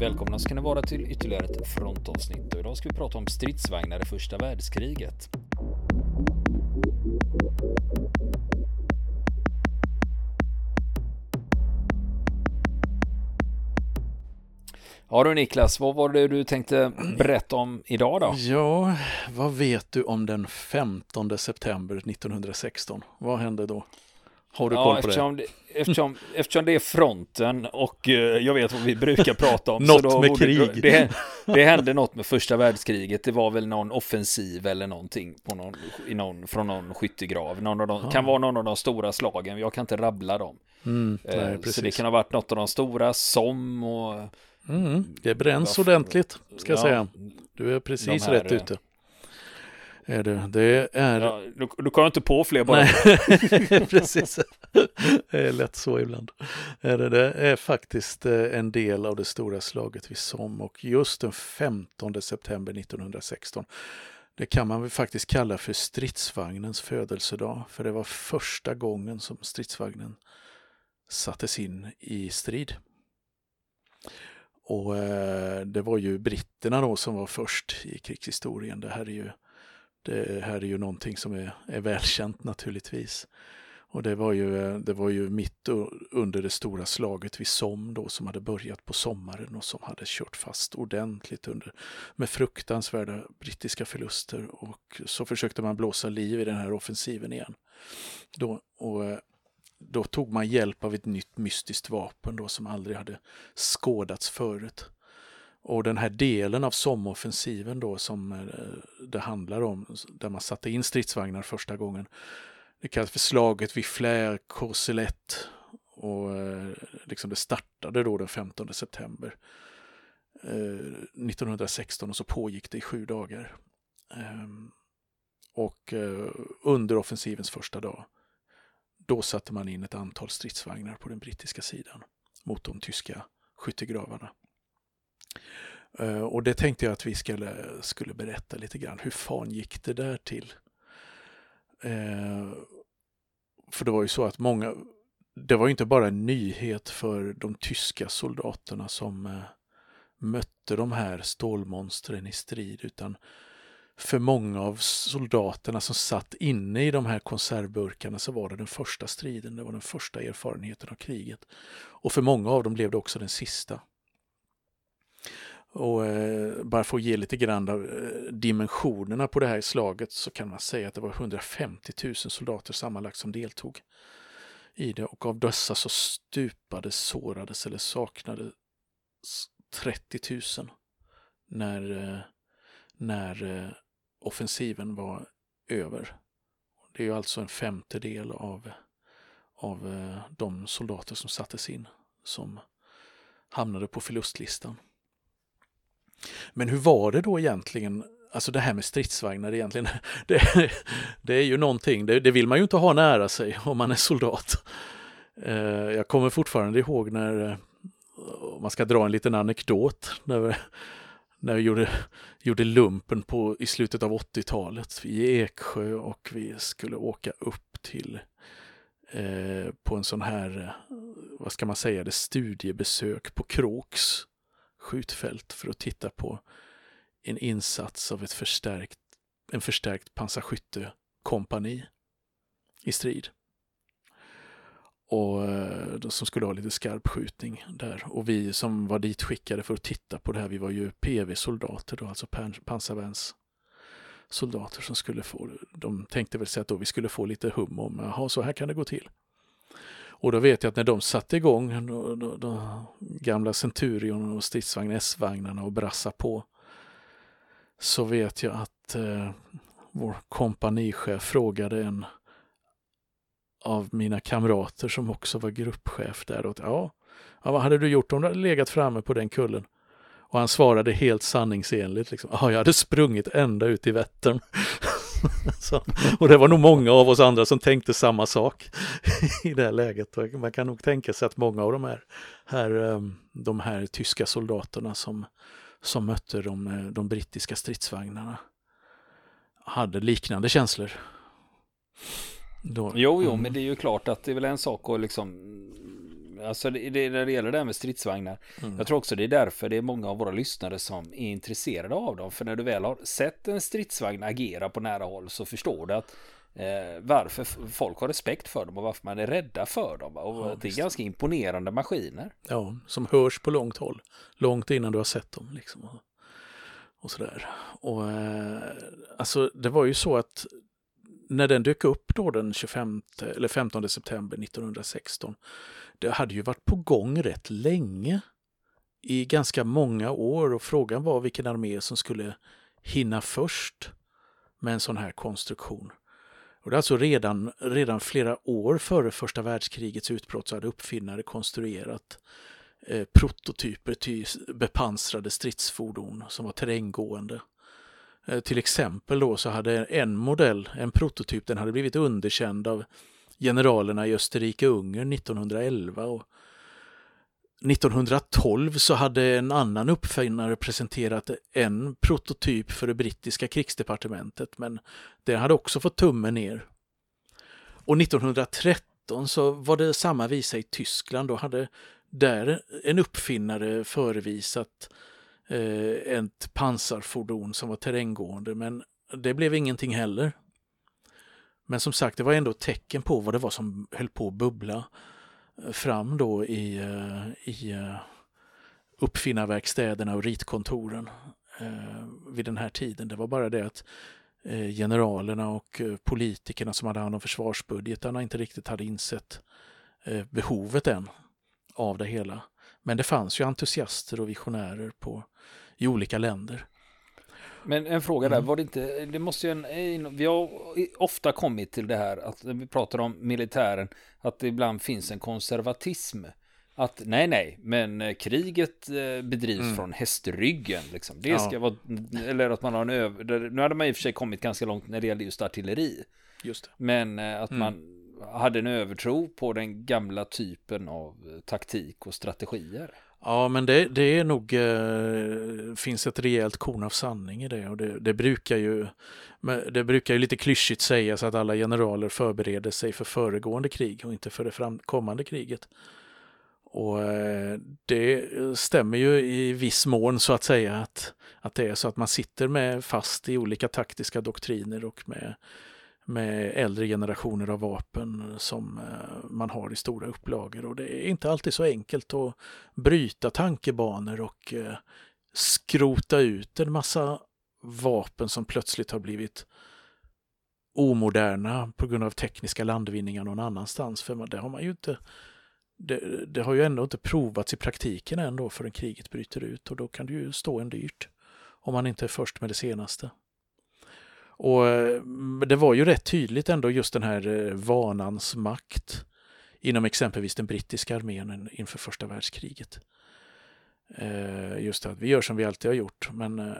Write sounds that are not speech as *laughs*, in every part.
Välkomna ska ni vara till ytterligare ett frontavsnitt och idag ska vi prata om stridsvagnar i första världskriget. Ja du Niklas, vad var det du tänkte berätta om idag då? Ja, vad vet du om den 15 september 1916? Vad hände då? Har du ja, koll på eftersom det? det? Eftersom, eftersom det är fronten och uh, jag vet vad vi brukar prata om. något med krig. Det, det hände något med första världskriget. Det var väl någon offensiv eller någonting på någon, i någon, från någon skyttegrav. Någon av de, Ja. Kan vara någon av de stora slagen. Jag kan inte rabbla dem. Mm, Eh, nej, så det kan ha varit något av de stora som och... Mm, det bränns ordentligt, ska jag ja, säga. Du är precis rätt eh, ute. Är det, det är... Ja, du, du kommer inte på fler bara. Nej, *laughs* precis. Det är lätt så ibland. Är det, det är faktiskt eh, en del av det stora slaget vid Somme och just den 15 september 1916 det kan man väl faktiskt kalla för stridsvagnens födelsedag, för det var första gången som stridsvagnen sattes in i strid. Och eh, det var ju britterna då som var först i krigshistorien. Det här är ju, det här är ju någonting som är, är välkänt naturligtvis. Och det var ju, eh, det var ju mitt under det stora slaget vid Somme då som hade börjat på sommaren och som hade kört fast ordentligt under, med fruktansvärda brittiska förluster och så försökte man blåsa liv i den här offensiven igen. Då, och eh, då tog man hjälp av ett nytt mystiskt vapen då som aldrig hade skådats förut. Och den här delen av Sommoffensiven då som eh, det handlar om, där man satte in stridsvagnar första gången, det kallas för slaget vid Flair-Corselette och eh, liksom det startade då den 15 september eh, 1916 och så pågick det i sju dagar. Ehm, och under offensivens första dag då satte man in ett antal stridsvagnar på den brittiska sidan mot de tyska skyttegravarna. Eh, och det tänkte jag att vi skulle, skulle berätta lite grann. Hur fan gick det där till? Eh, För det var ju så att många, det var ju inte bara en nyhet för de tyska soldaterna som eh, mötte de här stålmonstren i strid, utan för många av soldaterna som satt inne i de här konservburkarna så var det den första striden, det var den första erfarenheten av kriget. Och för många av dem blev det också den sista. Och eh, bara för att ge lite grann av eh, dimensionerna på det här slaget så kan man säga att det var 150 000 soldater sammanlagt som deltog i det och av dessa så stupade, sårades eller saknades 30 000 när, eh, när eh, offensiven var över. Det är ju alltså en femtedel av, av eh, de soldater som sattes in som hamnade på förlustlistan. Men hur var det då egentligen, alltså det här med stridsvagnar egentligen, *laughs* det, det är ju någonting, det, det vill man ju inte ha nära sig om man är soldat. Eh, jag kommer fortfarande ihåg när, om man ska dra en liten anekdot, när, när vi gjorde, gjorde lumpen på, i slutet av 80-talet i Eksjö och vi skulle åka upp till eh, på en sån här, eh, vad ska man säga, det studiebesök på Kroks skjutfält för att titta på en insats av ett förstärkt, en förstärkt pansarskyttekompani i strid. Och eh, de som skulle ha lite skarpskjutning där. Och vi som var dit skickade för att titta på det här, vi var ju PV-soldater då, alltså pan- pansarvärns soldater som skulle få, de tänkte väl sig att då vi skulle få lite hum om, jaha, så här kan det gå till. Och då vet jag att när de satte igång de, de, de gamla Centurion och stridsvagn S-vagnarna och brassa på så vet jag att eh, vår kompanichef frågade en av mina kamrater som också var gruppchef där. Och, ja, ja, vad hade du gjort om du hade legat framme på den kullen? Och han svarade helt sanningsenligt. Liksom, ja, jag hade sprungit ända ut i Vättern. *laughs* *laughs* Så, och det var nog många av oss andra som tänkte samma sak i det här läget. Och Man kan nog tänka sig att många av de här, här, ehm, de här tyska soldaterna som, som mötte de, eh, de brittiska stridsvagnarna hade liknande känslor. Då, Jo, jo, Mm. men det är ju klart att det är väl en sak att liksom alltså det, det, när det gäller det här med stridsvagnar. Mm. Jag tror också det är därför det är många av våra lyssnare som är intresserade av dem. För när du väl har sett en stridsvagn agera på nära håll så förstår du att eh, varför folk har respekt för dem och varför man är rädda för dem. Och ja, det är ganska imponerande maskiner. Ja, som hörs på långt håll. Långt innan du har sett dem. Liksom. Och sådär. Och eh, alltså det var ju så att när den dök upp då den 25 eller 15 september 1916, det hade ju varit på gång rätt länge. I ganska många år och frågan var vilken armé som skulle hinna först med en sån här konstruktion. Och det är alltså redan, redan flera år före första världskrigets utbrott så hade uppfinnare konstruerat eh, prototyper till bepansrade stridsfordon som var terränggående. Eh, till exempel då så hade en modell, en prototyp, den hade blivit underkänd av generalerna i Österrike-Ungern 1911 och 1912 så hade en annan uppfinnare presenterat en prototyp för det brittiska krigsdepartementet men det hade också fått tummen ner. Och 1913 så var det samma visa i Tyskland. Då hade där en uppfinnare förevisat eh, ett pansarfordon som var terränggående men det blev ingenting heller. Men som sagt, det var ändå tecken på vad det var som höll på att bubbla eh, fram då i, eh, i eh, uppfinnarverkstäderna och ritkontoren vid den här tiden. Det var bara det att generalerna och politikerna som hade hand om försvarsbudgetarna inte riktigt hade insett behovet än av det hela. Men det fanns ju entusiaster och visionärer på, i olika länder. Men en fråga där, mm. var det inte, det måste ju en, vi har ofta kommit till det här att vi pratar om militären, att det ibland finns en konservatism. Att nej, nej, men eh, kriget eh, bedrivs mm. från hästryggen. Liksom. Det ja. ska vara, eller att man har en över, nu hade man i och för sig kommit ganska långt när det gäller just artilleri. Just det. Men eh, att mm. man hade en övertro på den gamla typen av taktik och strategier. Ja, men det, det är nog, eh, finns ett rejält korn av sanning i det och det, det, brukar ju det brukar ju lite klyschigt sägas att alla generaler förbereder sig för föregående krig och inte för det fram, kommande kriget. Och eh, det stämmer ju i viss mån så att säga att, att det är så att man sitter med fast i olika taktiska doktriner och med med äldre generationer av vapen som eh, man har i stora upplagor. Och det är inte alltid så enkelt att bryta tankebanor och eh, skrota ut en massa vapen som plötsligt har blivit omoderna på grund av tekniska landvinningar någon annanstans. För det har man ju inte det, det, har ju ändå inte provats i praktiken ändå förrän kriget bryter ut och då kan det ju stå en dyrt om man inte är först med det senaste. Och eh, det var ju rätt tydligt ändå just den här eh, vanans makt inom exempelvis den brittiska armén inför första världskriget. Eh, just att vi gör som vi alltid har gjort, men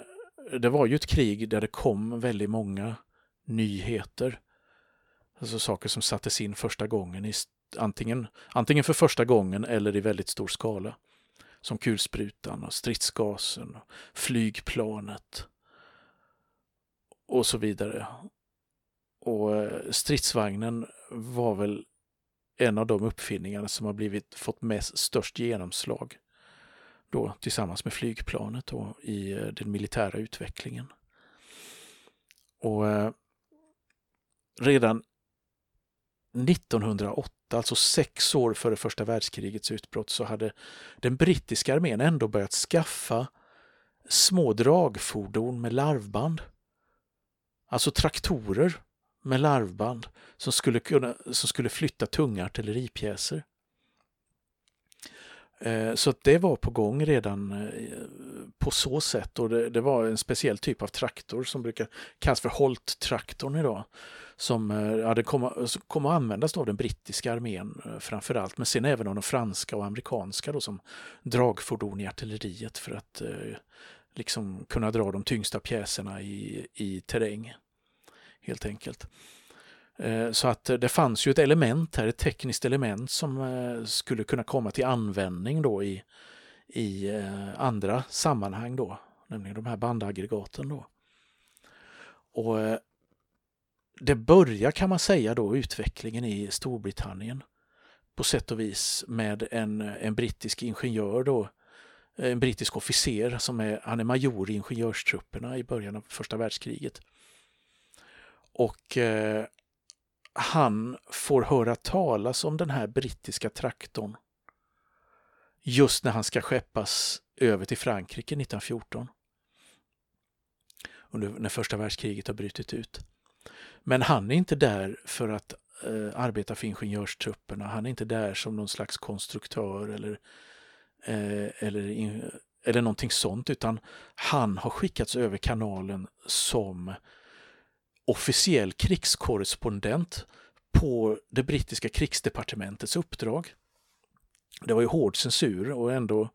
det var ju ett krig där det kom väldigt många nyheter. Alltså saker som sattes in första gången, i, antingen, antingen för första gången eller i väldigt stor skala. Som kulsprutan och stridsgasen, och flygplanet, och så vidare. Och eh, stridsvagnen var väl en av de uppfinningarna som har blivit, fått mest, störst genomslag då tillsammans med flygplanet då, i eh, den militära utvecklingen. Och eh, redan 1908, alltså sex år före första världskrigets utbrott, så hade den brittiska armén ändå börjat skaffa små dragfordon med larvband Alltså traktorer med larvband som skulle, kunna, som skulle flytta tunga artilleripjäser. Eh, så det var på gång redan eh, på så sätt och det, det, var en speciell typ av traktor som brukar kallas för Holt-traktorn idag. Som eh, hade kom, kom att användas av den brittiska armén framförallt men sen även av de franska och amerikanska då, som dragfordon i artilleriet för att liksom kunna dra de tyngsta pjäserna i, i terräng. Helt enkelt. Eh, så att det fanns ju ett element här, ett tekniskt element som eh, skulle kunna komma till användning då i, i eh, andra sammanhang då, nämligen de här bandaggregaten då. Och det börjar kan man säga då utvecklingen i Storbritannien på sätt och vis med en, en brittisk ingenjör då, Eh, en brittisk officer som är, han är major i ingenjörstrupperna i början av första världskriget. Och eh, han får höra talas om den här brittiska traktorn just när han ska skeppas över till Frankrike 1914. Under, när första världskriget har brutit ut. Men han är inte där för att eh, arbeta för ingenjörstrupperna. Han är inte där som någon slags konstruktör eller, eh, eller, in, eller någonting sånt utan han har skickats över kanalen som officiell krigskorrespondent på det brittiska krigsdepartementets uppdrag. Det var ju hård censur och ändå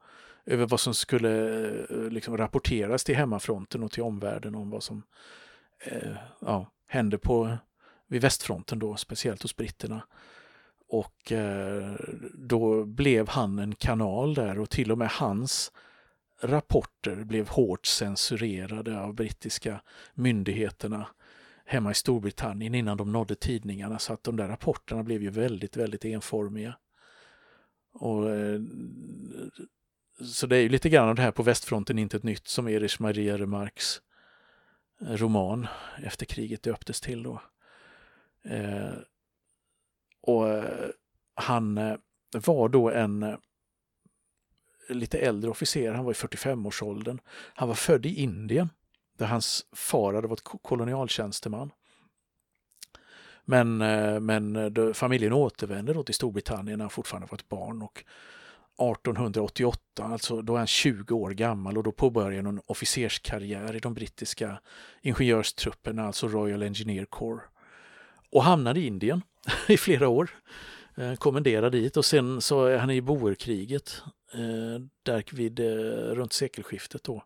över vad som skulle eh, liksom, rapporteras till hemmafronten och till omvärlden om vad som eh, ja, hände på, vid västfronten då, speciellt hos britterna. Och eh, då blev han en kanal där och till och med hans rapporter blev hårt censurerade av brittiska myndigheterna hemma i Storbritannien innan de nådde tidningarna så att de där rapporterna blev ju väldigt, väldigt enformiga. Och, eh, så det är ju lite grann av det här på västfronten, inte ett nytt, som Erich Maria Remarques eh, roman efter kriget döptes till då. Eh, och eh, han eh, var då en eh, lite äldre officer, han var i 45-årsåldern. Han var född i Indien där hans far hade varit kolonialtjänsteman. Men, men familjen återvände då till Storbritannien när han fortfarande var ett barn och 1888, alltså då är han 20 år gammal och då påbörjar han en officerskarriär i de brittiska ingenjörstrupperna, alltså Royal Engineer Corps. Och hamnar i Indien *laughs* i flera år. Eh, kommenderad dit och sen så är han i Boerkriget eh, där vid eh, runt sekelskiftet då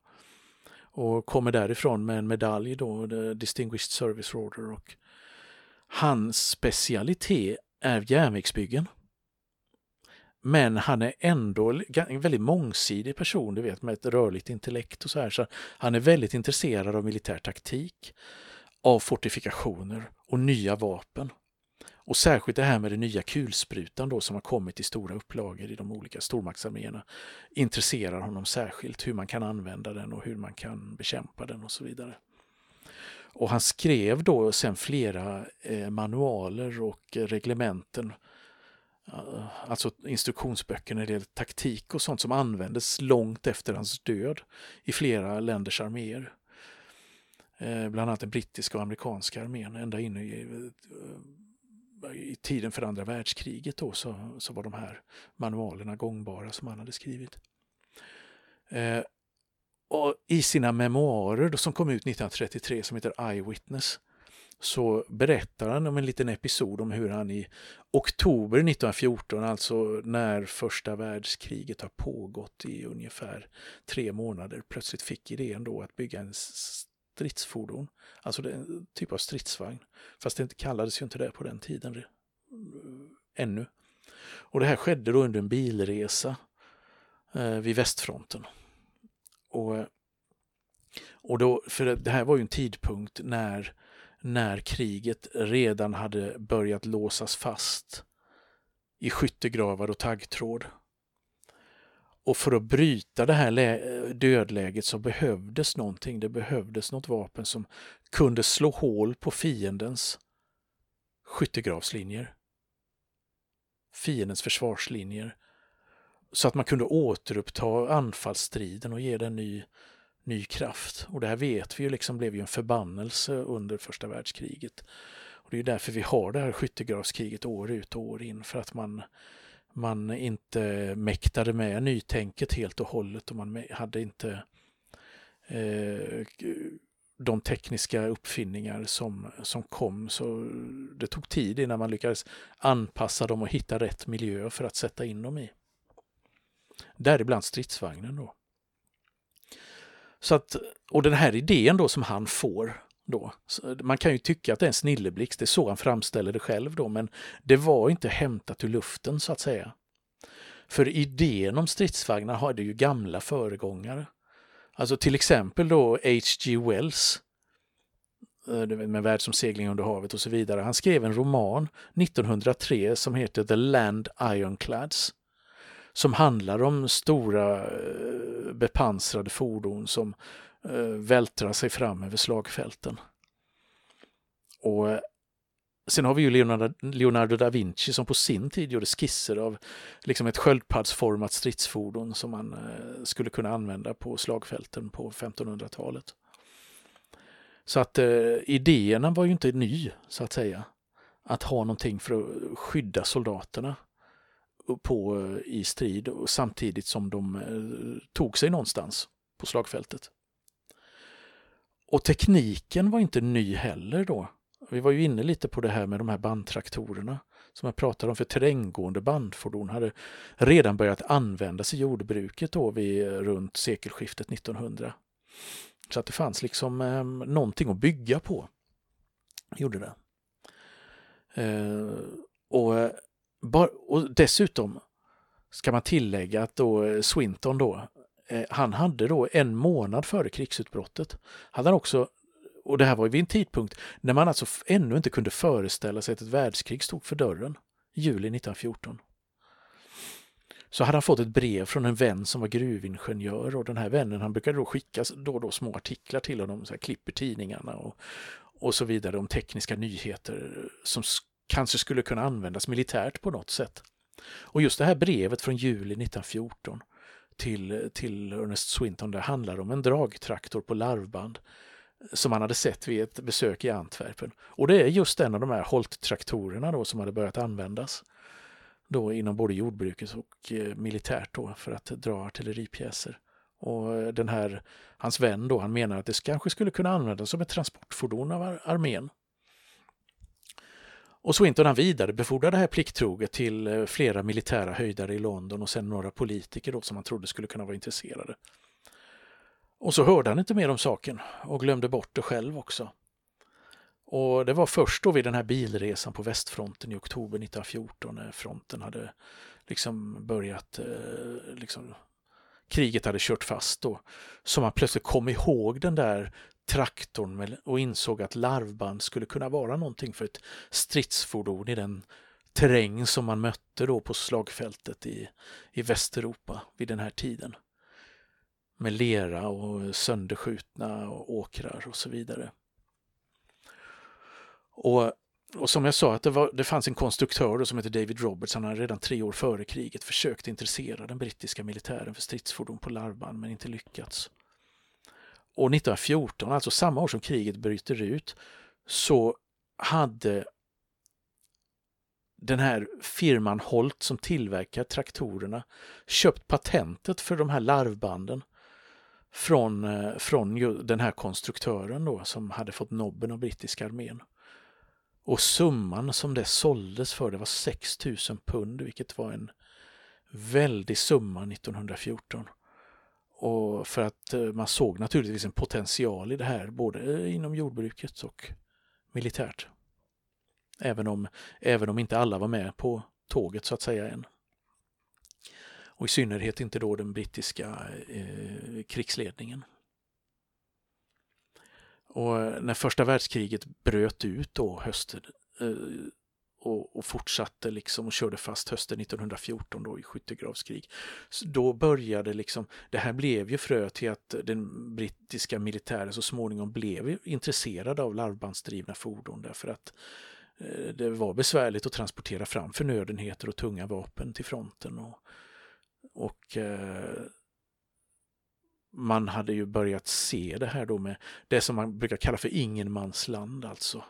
och kommer därifrån med en medalj då, The Distinguished Service Order. Och hans specialitet är järnvägsbyggen. Men han är ändå en väldigt mångsidig person, du vet, med ett rörligt intellekt och så här. Så han är väldigt intresserad av militär taktik, av fortifikationer och nya vapen. Och särskilt det här med den nya kulsprutan då som har kommit i stora upplagor i de olika stormaktsarméerna intresserar honom särskilt hur man kan använda den och hur man kan bekämpa den och så vidare. Och han skrev då sen flera eh, manualer och reglementen, eh, alltså instruktionsböcker när det gäller taktik och sånt som användes långt efter hans död i flera länders arméer. Eh, bland annat den brittiska och amerikanska armén ända in i eh, i tiden för andra världskriget då, så, så var de här manualerna gångbara som han hade skrivit. Eh, och I sina memoarer då, som kom ut 1933 som heter Eyewitness så berättar han om en liten episod om hur han i oktober 1914, alltså när första världskriget har pågått i ungefär tre månader, plötsligt fick idén då att bygga en stridsfordon. Alltså det är en typ av stridsvagn. Fast det kallades ju inte det på den tiden ännu. Och det här skedde då under en bilresa eh, vid västfronten. Och, eh, och då, för det här var ju en tidpunkt när, när kriget redan hade börjat låsas fast i skyttegravar och taggtråd. Och för att bryta det här dödläget så behövdes någonting. Det behövdes något vapen som kunde slå hål på fiendens skyttegravslinjer. Fiendens försvarslinjer. Så att man kunde återuppta anfallsstriden och ge den ny, ny kraft. Och det här vet vi ju liksom blev ju en förbannelse under första världskriget. Och Det är därför vi har det här skyttegravskriget år ut och år in. För att man man inte mäktade med nytänket helt och hållet och man hade inte eh, de tekniska uppfinningar som, som kom. Så det tog tid innan man lyckades anpassa dem och hitta rätt miljö för att sätta in dem i. Däribland stridsvagnen då. Så att, och den här idén då som han får då. Man kan ju tycka att det är en snilleblixt, det är så han framställer det själv då, men det var inte hämtat ur luften så att säga. För idén om stridsvagnar hade ju gamla föregångare. Alltså till exempel då H.G. Wells eh, med världsomsegling under havet och så vidare. Han skrev en roman 1903 som heter The Land Ironclads som handlar om stora eh, bepansrade fordon som eh, sig fram över slagfälten. Och eh, Sen har vi ju Leonardo, Leonardo, da Vinci som på sin tid gjorde skisser av liksom ett sköldpaddsformat stridsfordon som man eh, skulle kunna använda på slagfälten på 1500-talet. Så att eh, idéerna var ju inte ny, så att säga. Att ha någonting för att skydda soldaterna på, eh, i strid och samtidigt som de eh, tog sig någonstans på slagfältet. Och tekniken var inte ny heller då. Vi var ju inne lite på det här med de här bandtraktorerna som jag pratade om, för terränggående bandfordon hade redan börjat användas i jordbruket då vid eh, runt sekelskiftet 1900. Så att det fanns liksom eh, någonting att bygga på. Gjorde det. Eh, och, eh, och dessutom ska man tillägga att då eh, Swinton då, eh, han hade då en månad före krigsutbrottet, hade han också och det här var vid en tidpunkt när man alltså ännu inte kunde föreställa sig att ett världskrig stod för dörren, juli 1914 så hade han fått ett brev från en vän som var gruvingenjör och den här vännen han brukade då skicka då och då små artiklar till honom, så här, klipp i tidningarna och, och så vidare om tekniska nyheter som kanske skulle kunna användas militärt på något sätt. Och just det här brevet från juli 1914 till, till Ernest Swinton, det handlar om en dragtraktor på larvband som han hade sett vid ett besök i Antwerpen. Och det är just en av de här Holt-traktorerna då som hade börjat användas då inom både jordbruket och eh, militärt då för att dra artilleripjäser. Och eh, den här, hans vän då, han menar att det kanske skulle kunna användas som ett transportfordon av armén. Och Swinton han vidare befordrade det här plikttroget till eh, flera militära höjdare i London och sen några politiker då som han trodde skulle kunna vara intresserade. Och så hörde han inte mer om saken och glömde bort det själv också. Och det var först då vid den här bilresan på västfronten i oktober 1914 när fronten hade liksom börjat, eh, liksom, kriget hade kört fast då, som han plötsligt kom ihåg den där traktorn och insåg att larvband skulle kunna vara någonting för ett stridsfordon i den terräng som man mötte då på slagfältet i, i Västeuropa vid den här tiden. Med lera och sönderskjutna åkrar och så vidare. Och, och som jag sa, att det, var, det fanns en konstruktör som hette David Roberts, han hade redan tre år före kriget försökt intressera den brittiska militären för stridsfordon på larvband men inte lyckats. Och 1914, alltså samma år som kriget bryter ut, så hade den här firman Holt som tillverkar traktorerna köpt patentet för de här larvbanden från, eh, från den här konstruktören då som hade fått nobben av brittiska armén. Och summan som det såldes för det var 6 000 pund, vilket var en väldig summa 1914. Och för att eh, man såg naturligtvis en potential i det här, både inom jordbruket och militärt. Även om, även om inte alla var med på tåget så att säga än. Och i synnerhet inte då den brittiska eh, krigsledningen. Och när första världskriget bröt ut då hösten eh, och, och, fortsatte liksom och körde fast hösten 1914 då i skyttegravskrig. då började liksom, det här blev ju frö till att den brittiska militären så småningom blev intresserad av larvbandsdrivna fordon därför att eh, det var besvärligt att transportera fram förnödenheter och tunga vapen till fronten. Och, och eh, man hade ju börjat se det här då med det som man brukar kalla för ingenmansland, alltså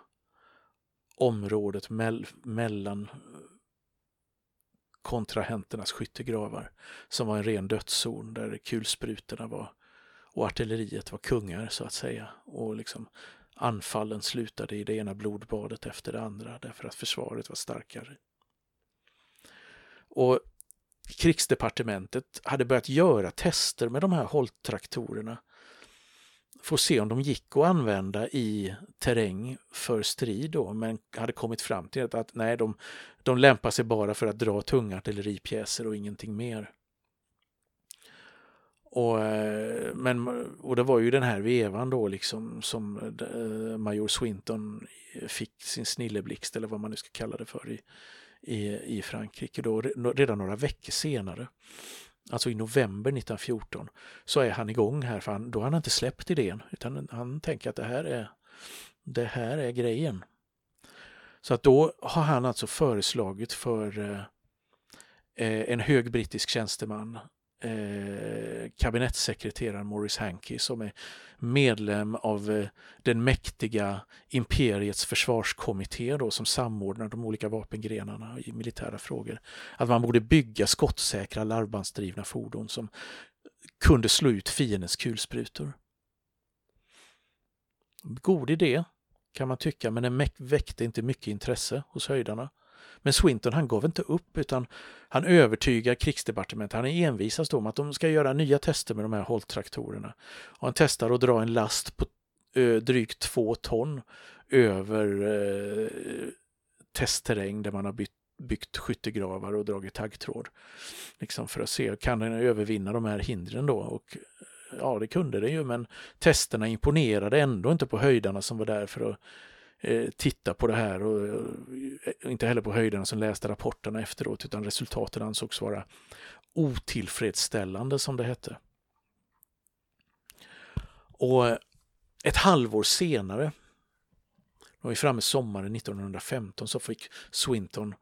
området mell mellan kontrahenternas skyttegravar som var en ren dödszon där kulsprutorna var och artilleriet var kungar så att säga. Och liksom anfallen slutade i det ena blodbadet efter det andra därför att försvaret var starkare. Och krigsdepartementet hade börjat göra tester med de här hålltraktorerna få se om de gick att använda i terräng för strid då, men hade kommit fram till att nej, de, de lämpar sig bara för att dra tunga artilleripjäser och ingenting mer. Och, eh, men, och det var ju den här vevan då liksom som eh, Major Swinton fick sin snilleblixt eller vad man nu ska kalla det för i, i, i Frankrike. Då, redan några veckor senare, alltså i november 1914, så är han igång här för han, då har han inte släppt idén utan han tänker att det här är, det här är grejen. Så att då har han alltså föreslagit för eh, eh en hög brittisk tjänsteman eh, kabinettssekreteraren Maurice Hankey som är medlem av eh, den mäktiga imperiets försvarskommitté då, som samordnar de olika vapengrenarna i militära frågor. Att man borde bygga skottsäkra larvbandsdrivna fordon som kunde slå ut fiendens kulsprutor. God idé kan man tycka, men den väckte inte mycket intresse hos höjdarna. Men Swinton han gav inte upp utan han övertygar krigsdepartementet, han är envisast om att de ska göra nya tester med de här Holt-traktorerna. Och han testar att dra en last på ö, drygt två ton över eh, testterräng där man har bytt, byggt skyttegravar och dragit taggtråd. Liksom för att se, kan den övervinna de här hindren då? Och ja, det kunde den ju, men testerna imponerade ändå inte på höjdarna som var där för att Eh, titta på det här och, och inte heller på höjderna som läste rapporterna efteråt utan resultaten ansågs vara otillfredsställande som det hette. Och eh, ett halvår senare, då är vi framme sommaren 1915, så fick Swinton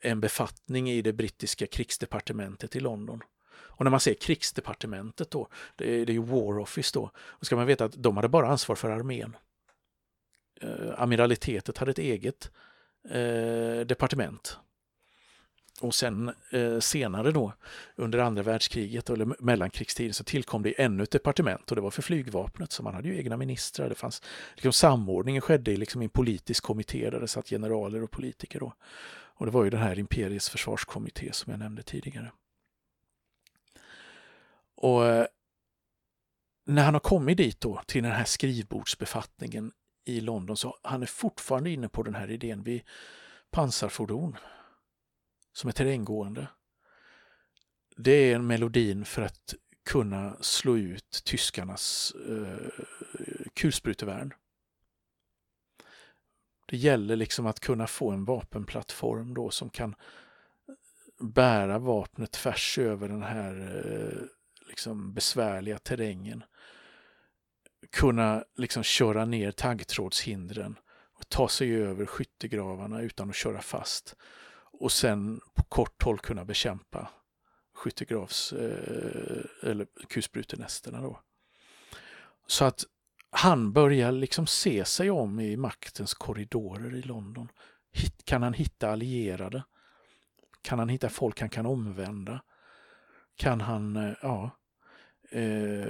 en befattning i det brittiska krigsdepartementet i London. Och när man ser krigsdepartementet då, det är ju War Office då, då ska man veta att de hade bara ansvar för armén eh, amiralitetet hade ett eget eh, departement. Och sen eh, senare då under andra världskriget eller mellankrigstiden så tillkom det ännu ett departement och det var för flygvapnet så man hade ju egna ministrar. Det fanns, liksom, samordningen skedde i liksom, en politisk kommitté där det satt generaler och politiker. Då. Och det var ju den här imperiets försvarskommitté som jag nämnde tidigare. Och eh, när han har kommit dit då till den här skrivbordsbefattningen i London så han är fortfarande inne på den här idén vid pansarfordon som är terränggående. Det är en melodin för att kunna slå ut tyskarnas eh, kulsprutevärn. Det gäller liksom att kunna få en vapenplattform då som kan bära vapnet tvärs över den här eh, liksom besvärliga terrängen kunna liksom köra ner taggtrådshindren och ta sig över skyttegravarna utan att köra fast. Och sen på kort håll kunna bekämpa skyttegravs eh, eller kulsprutenästerna då. Så att han börjar liksom se sig om i maktens korridorer i London. Kan han hitta allierade? Kan han hitta folk han kan omvända? Kan han, eh, ja, eh,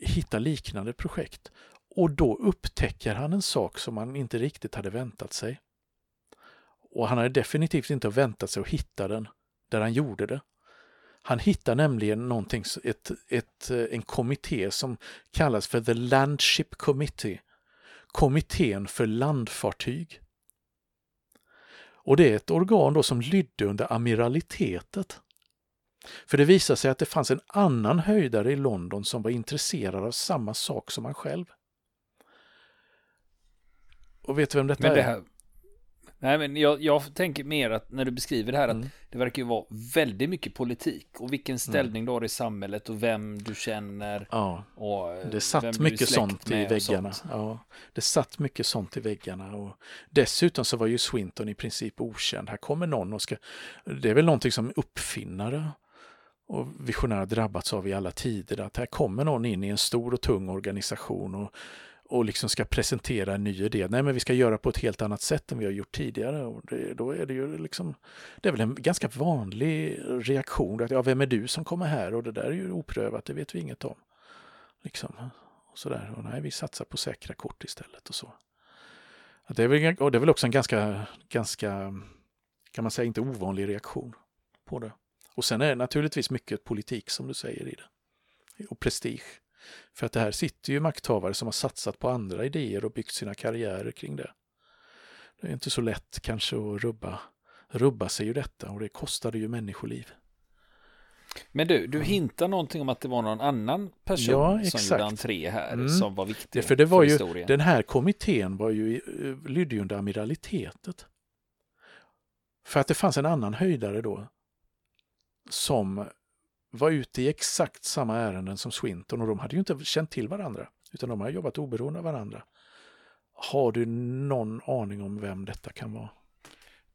hitta liknande projekt. Och då upptäcker han en sak som han inte riktigt hade väntat sig. Och han hade definitivt inte väntat sig att hitta den där han gjorde det. Han hittar nämligen någonting, ett, ett, eh, en kommitté som kallas för The Landship Committee. Kommittén för landfartyg. Och det är ett organ då som lydde under amiralitetet. För det visade sig att det fanns en annan höjdare i London som var intresserad av samma sak som han själv. Och vet du vem detta men det här, är? Nej, men jag, jag, tänker mer att när du beskriver det här mm. att det verkar ju vara väldigt mycket politik och vilken mm. ställning mm. du har i samhället och vem du känner. Ja, och det satt mycket sånt i väggarna. Sånt. Ja, det satt mycket sånt i väggarna och dessutom så var ju Swinton i princip okänd. Här kommer någon och ska, det är väl någonting som uppfinnare och visionärer drabbats av i alla tider. Att här kommer någon in i en stor och tung organisation och, och liksom ska presentera en ny idé. Nej, men vi ska göra på ett helt annat sätt än vi har gjort tidigare. Och det, då är det ju liksom, det är väl en ganska vanlig reaktion. Att, ja, vem är du som kommer här? Och det där är ju oprövat, det vet vi inget om. Liksom, och sådär. Och nej, vi satsar på säkra kort istället och så. Det är väl, och det är väl också en ganska, ganska, kan man säga, inte ovanlig reaktion på det. Och sen är det naturligtvis mycket politik som du säger i det. Och prestige. För att det här sitter ju makthavare som har satsat på andra idéer och byggt sina karriärer kring det. Det är inte så lätt kanske att rubba, rubba sig ur detta och det kostade ju människoliv. Men du, du hintar någonting om att det var någon annan person Ja, som gjorde entré här Mm. som var viktig Det, för det var ju, historien. den här kommittén var ju, eh, lydde ju under amiralitetet. För att det fanns en annan höjdare då som var ute i exakt samma ärenden som Swinton och de hade ju inte känt till varandra utan de har jobbat oberoende av varandra. Har du någon aning om vem detta kan vara?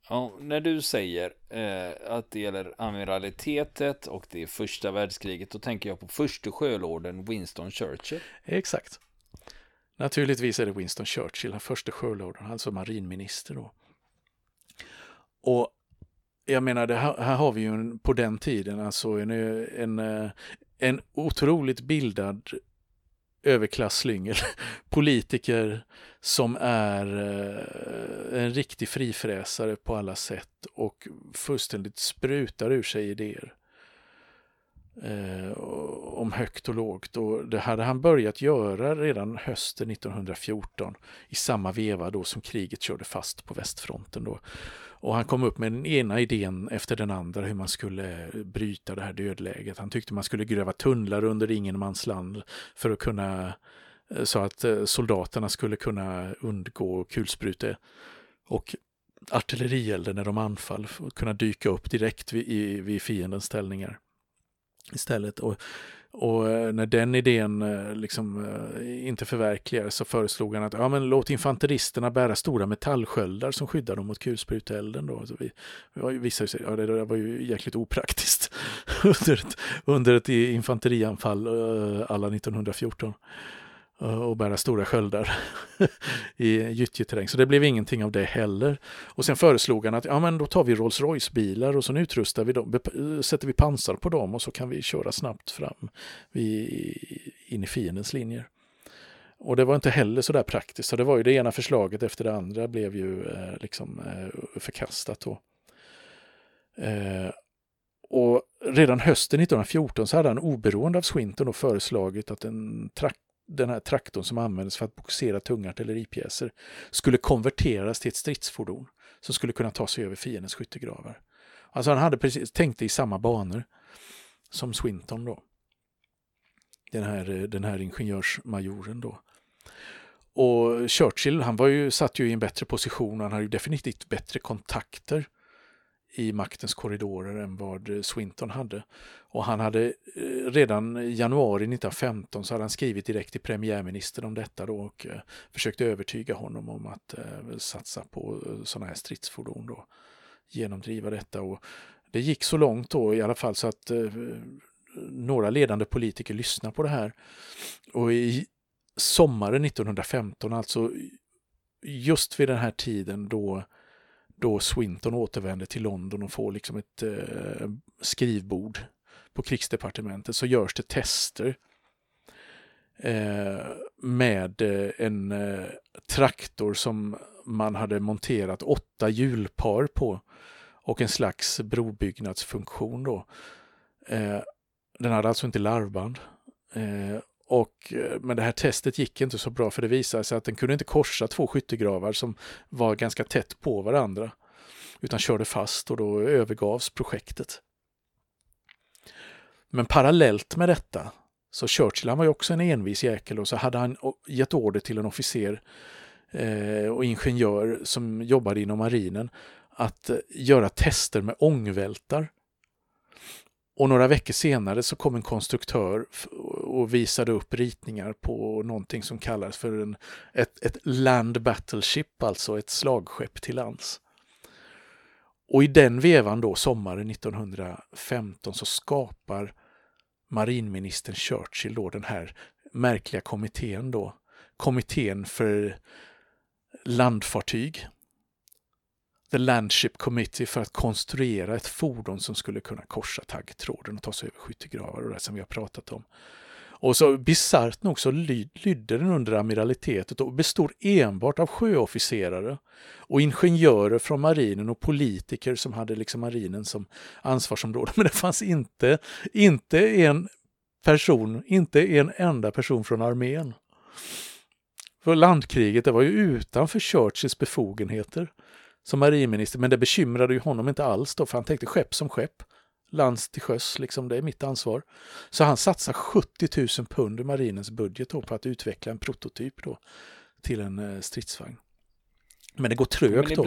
Ja, när du säger eh, att det gäller amiralitetet och det är första världskriget, då tänker jag på förste sjölorden Winston Churchill. Exakt. Naturligtvis är det Winston Churchill, den första sjölorden, alltså marinminister då. Och jag menar, det här, här har vi ju en, på den tiden alltså en, en, eh, en otroligt bildad överklasslyngel, *laughs* politiker som är eh, en riktig frifräsare på alla sätt och fullständigt sprutar ur sig idéer eh, om högt och lågt. Och det hade han börjat göra redan hösten 1914 i samma veva då som kriget körde fast på västfronten. Då. Och han kom upp med den ena idén efter den andra hur man skulle bryta det här dödläget. Han tyckte man skulle gräva tunnlar under ingenmansland för att kunna eh, så att eh, soldaterna skulle kunna undgå kulsprute och artillerielden när de anfall, och kunna dyka upp direkt vid, i, vid fiendens ställningar istället. Och, och eh, när den idén eh, liksom eh, inte förverkligades så föreslog han att ja, men låt infanteristerna bära stora metallsköldar som skyddar dem mot kulspruteelden. Då. Så vi, vi visade sig, ja, det där var ju jäkligt opraktiskt *laughs* under ett, under ett infanterianfall alla 1914 Eh, och bära stora sköldar *laughs* i gyttjeterräng. Så det blev ingenting av det heller. Och sen föreslog han att ja, men då tar vi Rolls Royce-bilar och så utrustar vi dem, eh, sätter vi pansar på dem och så kan vi köra snabbt fram vid, in i fiendens linjer. Och det var inte heller så där praktiskt, så det var ju det ena förslaget efter det andra blev ju eh, liksom eh, förkastat då. Eh, och redan hösten 1914 så hade han oberoende av Swinton då föreslagit att en den här traktorn som användes för att boxera tunga artilleripjäser skulle konverteras till ett stridsfordon som skulle kunna ta sig över fiendens skyttegravar. Alltså han hade precis tänkt i samma banor som Swinton då. Den här, den här ingenjörsmajoren då. Och Churchill, han var ju, satt ju i en bättre position, han hade ju definitivt bättre kontakter i maktens korridorer än vad Swinton hade. Och han hade eh, redan i januari 1915 så hade han skrivit direkt till premiärministern om detta då och eh, försökte övertyga honom om att eh, satsa på sådana här stridsfordon då. Genomdriva detta och det gick så långt då i alla fall så att några ledande politiker lyssnade på det här. Och i sommaren 1915, alltså just vid den här tiden då då Swinton återvänder till London och får liksom ett eh, skrivbord på krigsdepartementet så görs det tester eh, med eh, en eh, traktor som man hade monterat åtta hjulpar på och en slags brobyggnadsfunktion då. Eh, den hade alltså inte larvband. Eh, och, eh, men det här testet gick inte så bra för det visade sig att den kunde inte korsa två skyttegravar som var ganska tätt på varandra. Utan körde fast och då övergavs projektet. Men parallellt med detta så Churchill han var ju också en envis jäkel och så hade han gett order till en officer eh, och ingenjör som jobbade inom marinen att eh, göra tester med ångvältar och några veckor senare så kom en konstruktör och visade upp ritningar på någonting som kallas för en, ett, ett land battleship, alltså ett slagskepp till lands. Och i den vevan då, sommaren 1915, så skapar marinministern Churchill då den här märkliga kommittén då. Kommittén för landfartyg. The Landship Committee för att konstruera ett fordon som skulle kunna korsa taggtråden och ta sig över skyttegravar och det som vi har pratat om. Och så bisarrt nog så lyd, lydde den under amiralitetet och bestod enbart av sjöofficerare och ingenjörer från marinen och politiker som hade liksom marinen som ansvarsområde. *laughs* Men det fanns inte, inte en person, inte en enda person från armén. För landkriget, det var ju utanför Churchills befogenheter som marinminister, men det bekymrade ju honom inte alls då, för han tänkte skepp som skepp lands till sjöss, liksom, det är mitt ansvar. Så han satsar 70 000 pund i marinens budget på att utveckla en prototyp då till en eh, stridsvagn. Men det går trögt då.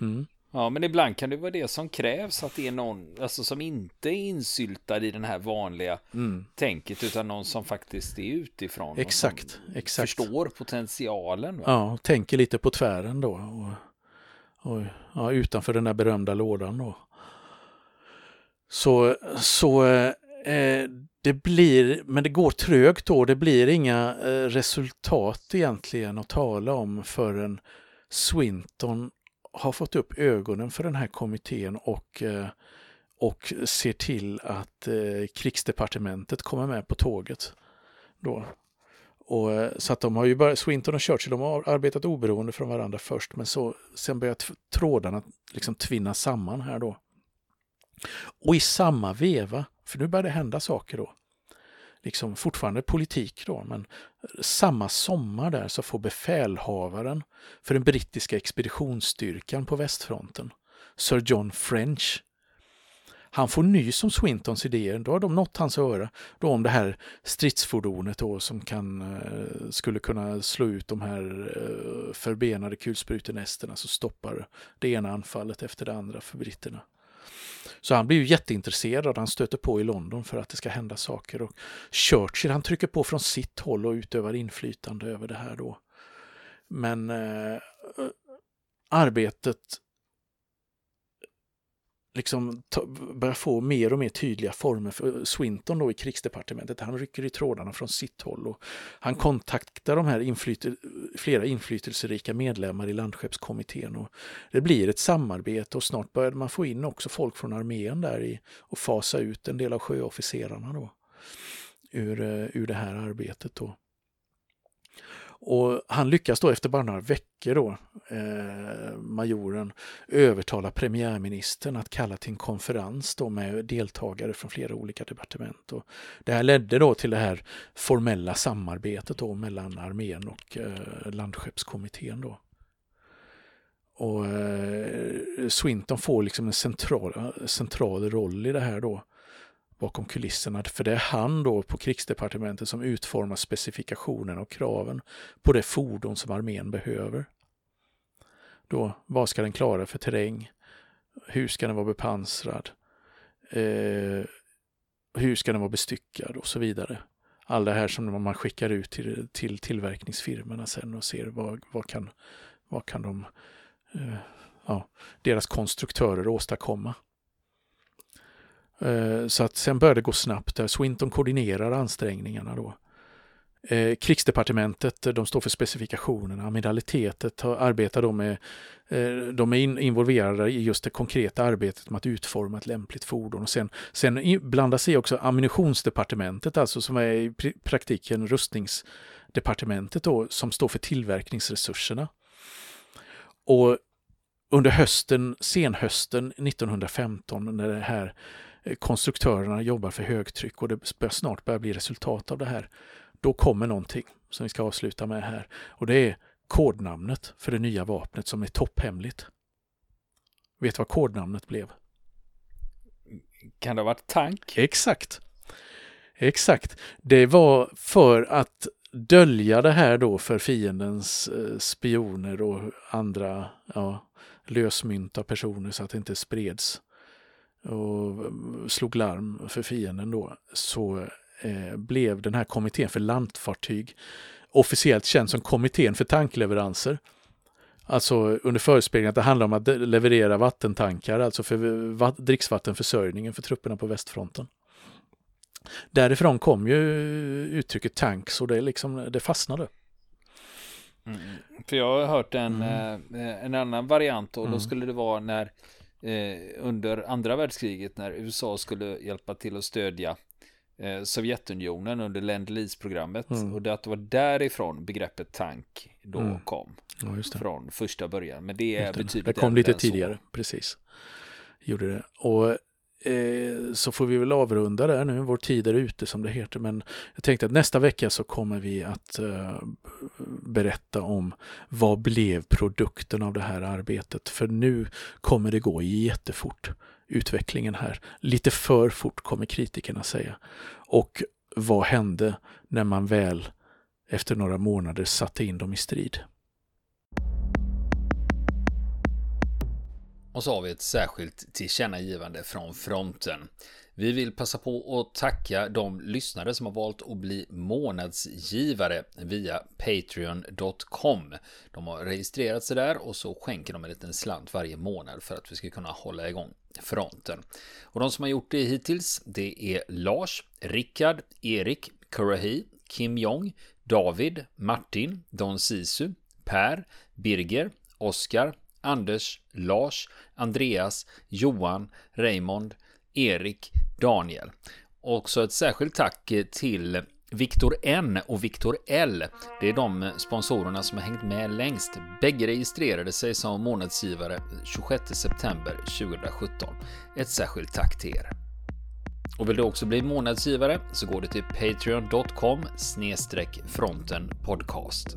Mm. Ja, men ibland kan det vara det som krävs, att det är någon alltså, som inte är insyltad i den här vanliga mm. tänket, utan någon som faktiskt är utifrån. Exakt, exakt. Förstår potentialen. Va? Ja, tänker lite på tvären då. Och, och ja, utanför den där berömda lådan då. Så, så eh, det blir, men det går trögt då. Det blir inga eh, resultat egentligen att tala om förrän Swinton har fått upp ögonen för den här kommittén och, eh, och ser till att eh, krigsdepartementet kommer med på tåget. Då. Och, eh, så att de har ju börjat, Swinton och Churchill de har arbetat oberoende från varandra först men så, sen börjar trådarna liksom tvinna samman här då. Och i samma veva, för nu börjar det hända saker då, liksom fortfarande politik då, men samma sommar där så får befälhavaren för den brittiska expeditionsstyrkan på västfronten, Sir John French, han får nys om Swintons idéer. Då har de nått hans öra. Då om det här stridsfordonet då som kan, eh, skulle kunna slå ut de här eh, förbenade kulsprutenästerna så stoppar det ena anfallet efter det andra för britterna. Så han blir ju jätteintresserad. Han stöter på i London för att det ska hända saker. Och Churchill han trycker på från sitt håll och utövar inflytande över det här då. Men eh, arbetet liksom börjar få mer och mer tydliga former för Swinton då i krigsdepartementet. Han rycker i trådarna från sitt håll och han kontaktar de här inflytel flera inflytelserika medlemmar i landskeppskommittén och det blir ett samarbete och snart började man få in också folk från armén där i och fasa ut en del av sjöofficerarna då ur, eh, ur det här arbetet då. Och han lyckas då efter bara några veckor då, eh, majoren, övertala premiärministern att kalla till en konferens då med deltagare från flera olika departement. Och det här ledde då till det här formella samarbetet då mellan armén och eh, landskeppskommittén då. Och eh, Swinton får liksom en central, central roll i det här då bakom kulisserna. För det är han då på krigsdepartementet som utformar specifikationen och kraven på det fordon som armén behöver. Då, vad ska den klara för terräng? Hur ska den vara bepansrad? Eh, hur ska den vara bestyckad och så vidare. Allt det här som man skickar ut till, till tillverkningsfirmorna sen och ser vad, vad, kan, vad kan de, eh, ja, deras konstruktörer åstadkomma. Eh, så att sen började det gå snabbt. Där Swinton koordinerar ansträngningarna då. Eh, krigsdepartementet, de står för specifikationerna. Amiralitetet arbetar då med, eh, de är involverade i just det konkreta arbetet med att utforma ett lämpligt fordon. Och sen, sen blandar sig också ammunitionsdepartementet, alltså som är i praktiken rustningsdepartementet då, som står för tillverkningsresurserna. Och under hösten, senhösten 1915 när det här konstruktörerna jobbar för högtryck och det börjar snart börja bli resultat av det här. Då kommer någonting som vi ska avsluta med här och det är kodnamnet för det nya vapnet som är topphemligt. Vet du vad kodnamnet blev? Kan det ha varit tank? Exakt. Exakt. Det var för att dölja det här då för fiendens eh, spioner och andra ja, lösmynta personer så att det inte spreds och slog larm för fienden då, så eh, blev den här kommittén för landfartyg officiellt känd som kommittén för tankleveranser. Alltså under förespegling att det handlar om att leverera vattentankar, alltså för dricksvattenförsörjningen för trupperna på västfronten. Därifrån kom ju uttrycket tanks och det, liksom, det fastnade. Mm. För jag har hört en, mm. eh, en annan variant och mm. då skulle det vara när eh, under andra världskriget när USA skulle hjälpa till att stödja eh, Sovjetunionen under Lend Lease-programmet mm. och det att det var därifrån begreppet tank då mm. kom. Ja, från första början. Men det är betydligt Det kom lite tidigare, så. precis. Gjorde det. Och Eh, så får vi väl avrunda där nu. Vår tid är ute som det heter. Men jag tänkte att nästa vecka så kommer vi att eh, berätta om vad blev produkten av det här arbetet. För nu kommer det gå jättefort. utvecklingen här. Lite för fort kommer kritikerna säga. Och vad hände när man väl efter några månader satte in dem i strid? Och så har vi ett särskilt tillkännagivande från fronten. Vi vill passa på att tacka de lyssnare som har valt att bli månadsgivare via Patreon.com. De har registrerat sig där och så skänker de en liten slant varje månad för att vi ska kunna hålla igång fronten. Och de som har gjort det hittills, det är Lars, Rickard, Erik, Kurahi, Kim Jong, David, Martin, Don Sisu, Per, Birger, Oskar, Anders, Lars, Andreas, Johan, Raymond, Erik, Daniel. Också ett särskilt tack till Viktor N och Viktor L. Det är de sponsorerna som har hängt med längst. Bägge registrerade sig som månadsgivare 26 september 2017. Ett särskilt tack till er. Och vill du också bli månadsgivare så går du till patreon.com fronten podcast.